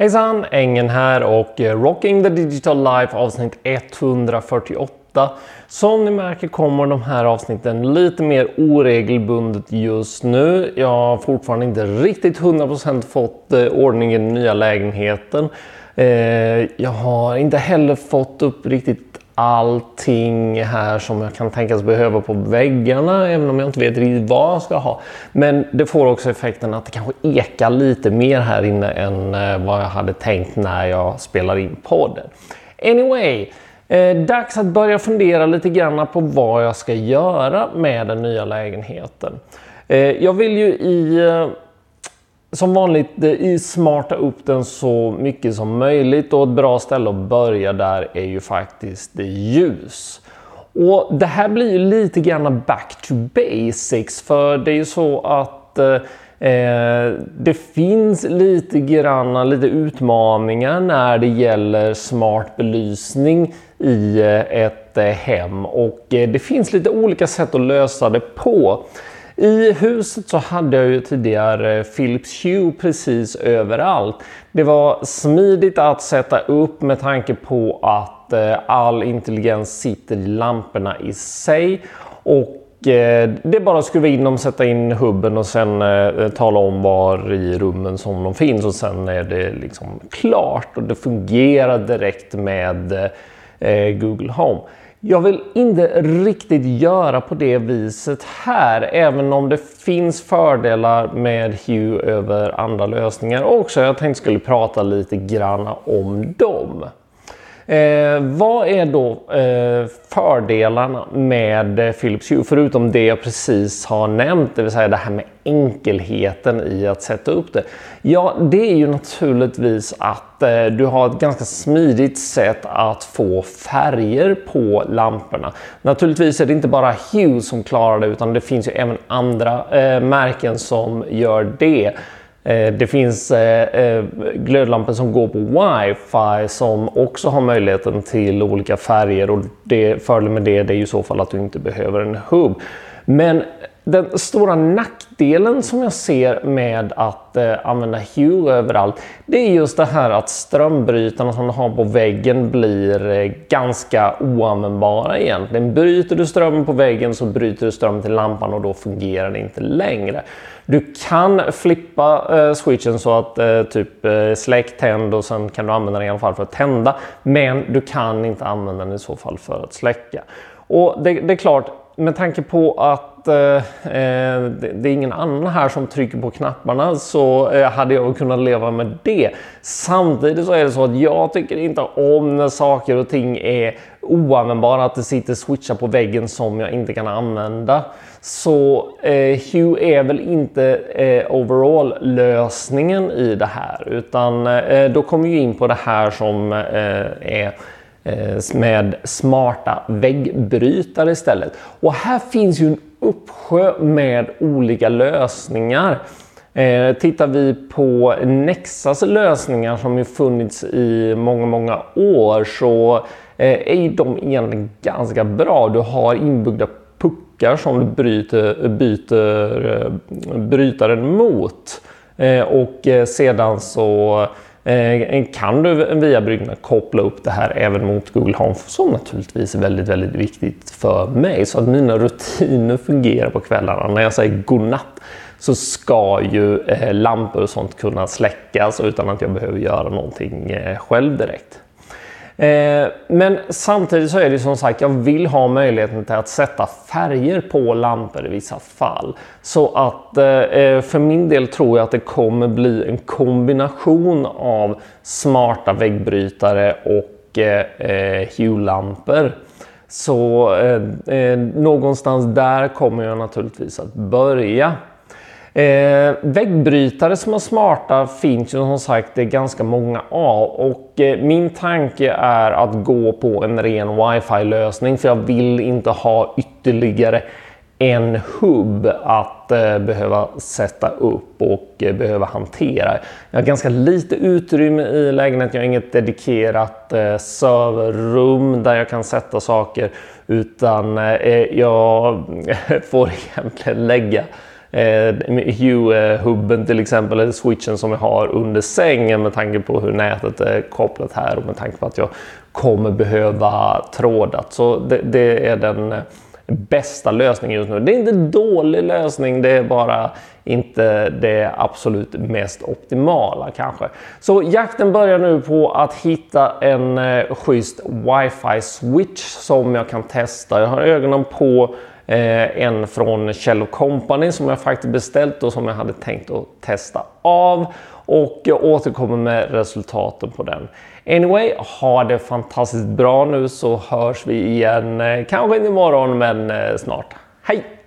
Hejsan! Engen här och eh, Rocking the Digital Life avsnitt 148. Som ni märker kommer de här avsnitten lite mer oregelbundet just nu. Jag har fortfarande inte riktigt 100% fått eh, ordning i den nya lägenheten. Eh, jag har inte heller fått upp riktigt allting här som jag kan tänkas behöva på väggarna, även om jag inte vet riktigt vad jag ska ha. Men det får också effekten att det kanske ekar lite mer här inne än eh, vad jag hade tänkt när jag spelar in podden. Anyway, eh, dags att börja fundera lite grann på vad jag ska göra med den nya lägenheten. Eh, jag vill ju i eh, som vanligt smarta upp den så mycket som möjligt och ett bra ställe att börja där är ju faktiskt det ljus. Och det här blir ju lite grann back to basics för det är ju så att eh, eh det finns lite grann lite utmaningar när det gäller smart belysning i eh, ett eh, hem och eh, det finns lite olika sätt att lösa det på. I huset så hade jag ju tidigare Philips Hue precis överallt. Det var smidigt att sätta upp med tanke på att eh, all intelligens sitter i lamporna i sig. Och eh, det är bara att skruva in dem, sätta in hubben och sen eh, tala om var i rummen som de finns och sen är det liksom klart och det fungerar direkt med eh, Google Home. Jag vill inte riktigt göra på det viset här, även om det finns fördelar med Hue över andra lösningar också. Jag tänkte skulle prata lite grann om dem. Eh, vad är då eh, fördelarna med eh, Philips Hue förutom det jag precis har nämnt, det vill säga det här med enkelheten i att sätta upp det? Ja, det är ju naturligtvis att eh, du har ett ganska smidigt sätt att få färger på lamporna. Naturligtvis är det inte bara Hue som klarar det utan det finns ju även andra eh, märken som gör det. Eh, det finns eh, eh, glödlampor som går på wifi som också har möjligheten till olika färger och det, fördelen med det, det är i så fall att du inte behöver en hubb. Men den stora nackdelen som jag ser med att eh, använda Hue överallt det är just det här att strömbrytarna som du har på väggen blir eh, ganska oanvändbara egentligen. Bryter du strömmen på väggen så bryter du strömmen till lampan och då fungerar det inte längre. Du kan flippa eh, switchen så att eh, typ eh, släck, tänd och sen kan du använda den i alla fall för att tända. Men du kan inte använda den i så fall för att släcka. Och det, det är klart, med tanke på att eh, eh det, är ingen annan här som trycker på knapparna så eh, hade jag kunnat leva med det. Samtidigt så är det så att jag tycker inte om när saker och ting är oanvändbara, att det sitter switchar på väggen som jag inte kan använda. Så eh, Hue är väl inte eh, overall lösningen i det här utan eh, då kommer vi in på det här som eh, är Eh, med smarta väggbrytare istället. Och här finns ju en uppsjö med olika lösningar. Eh, tittar vi på Nexas lösningar som ju funnits i många, många år så eh, är de egentligen ganska bra. Du har inbyggda puckar som du bryter, byter eh, brytaren mot. Eh, och eh, sedan så Eh, kan du via Brygna koppla upp det här även mot Google Home som naturligtvis är väldigt, väldigt viktigt för mig så att mina rutiner fungerar på kvällarna. När jag säger godnatt så ska ju eh, lampor och sånt kunna släckas utan att jag behöver göra någonting eh, själv direkt. Eh, men samtidigt så är det som sagt, jag vill ha möjligheten till att sätta färger på lampor i vissa fall. Så att eh, eh för min del tror jag att det kommer bli en kombination av smarta väggbrytare och eh, eh Hue-lampor. Så någonstans där kommer jag naturligtvis att börja. Eh, väggbrytare som är smarta finns ju som sagt det är ganska många av och eh, min tanke är att gå på en ren wifi lösning för jag vill inte ha ytterligare en hubb att eh, behöva sätta upp och eh, behöva hantera. Jag har ganska lite utrymme i lägenheten. Jag har inget dedikerat eh, serverrum där jag kan sätta saker utan eh, jag får egentligen lägga eh, Hue-hubben till exempel, eller switchen som jag har under sängen med tanke på hur nätet är kopplat här och med tanke på att jag kommer behöva trådat. Så det, det är den bästa lösningen just nu. Det är inte en dålig lösning, det är bara inte det absolut mest optimala kanske. Så jakten börjar nu på att hitta en eh, schysst wifi switch som jag kan testa. Jag har ögonen på eh, en från Kjell Company som jag faktiskt beställt och som jag hade tänkt att testa av och jag återkommer med resultaten på den. Anyway, ha det fantastiskt bra nu så hörs vi igen. Eh, kanske inte imorgon men eh, snart. Hej!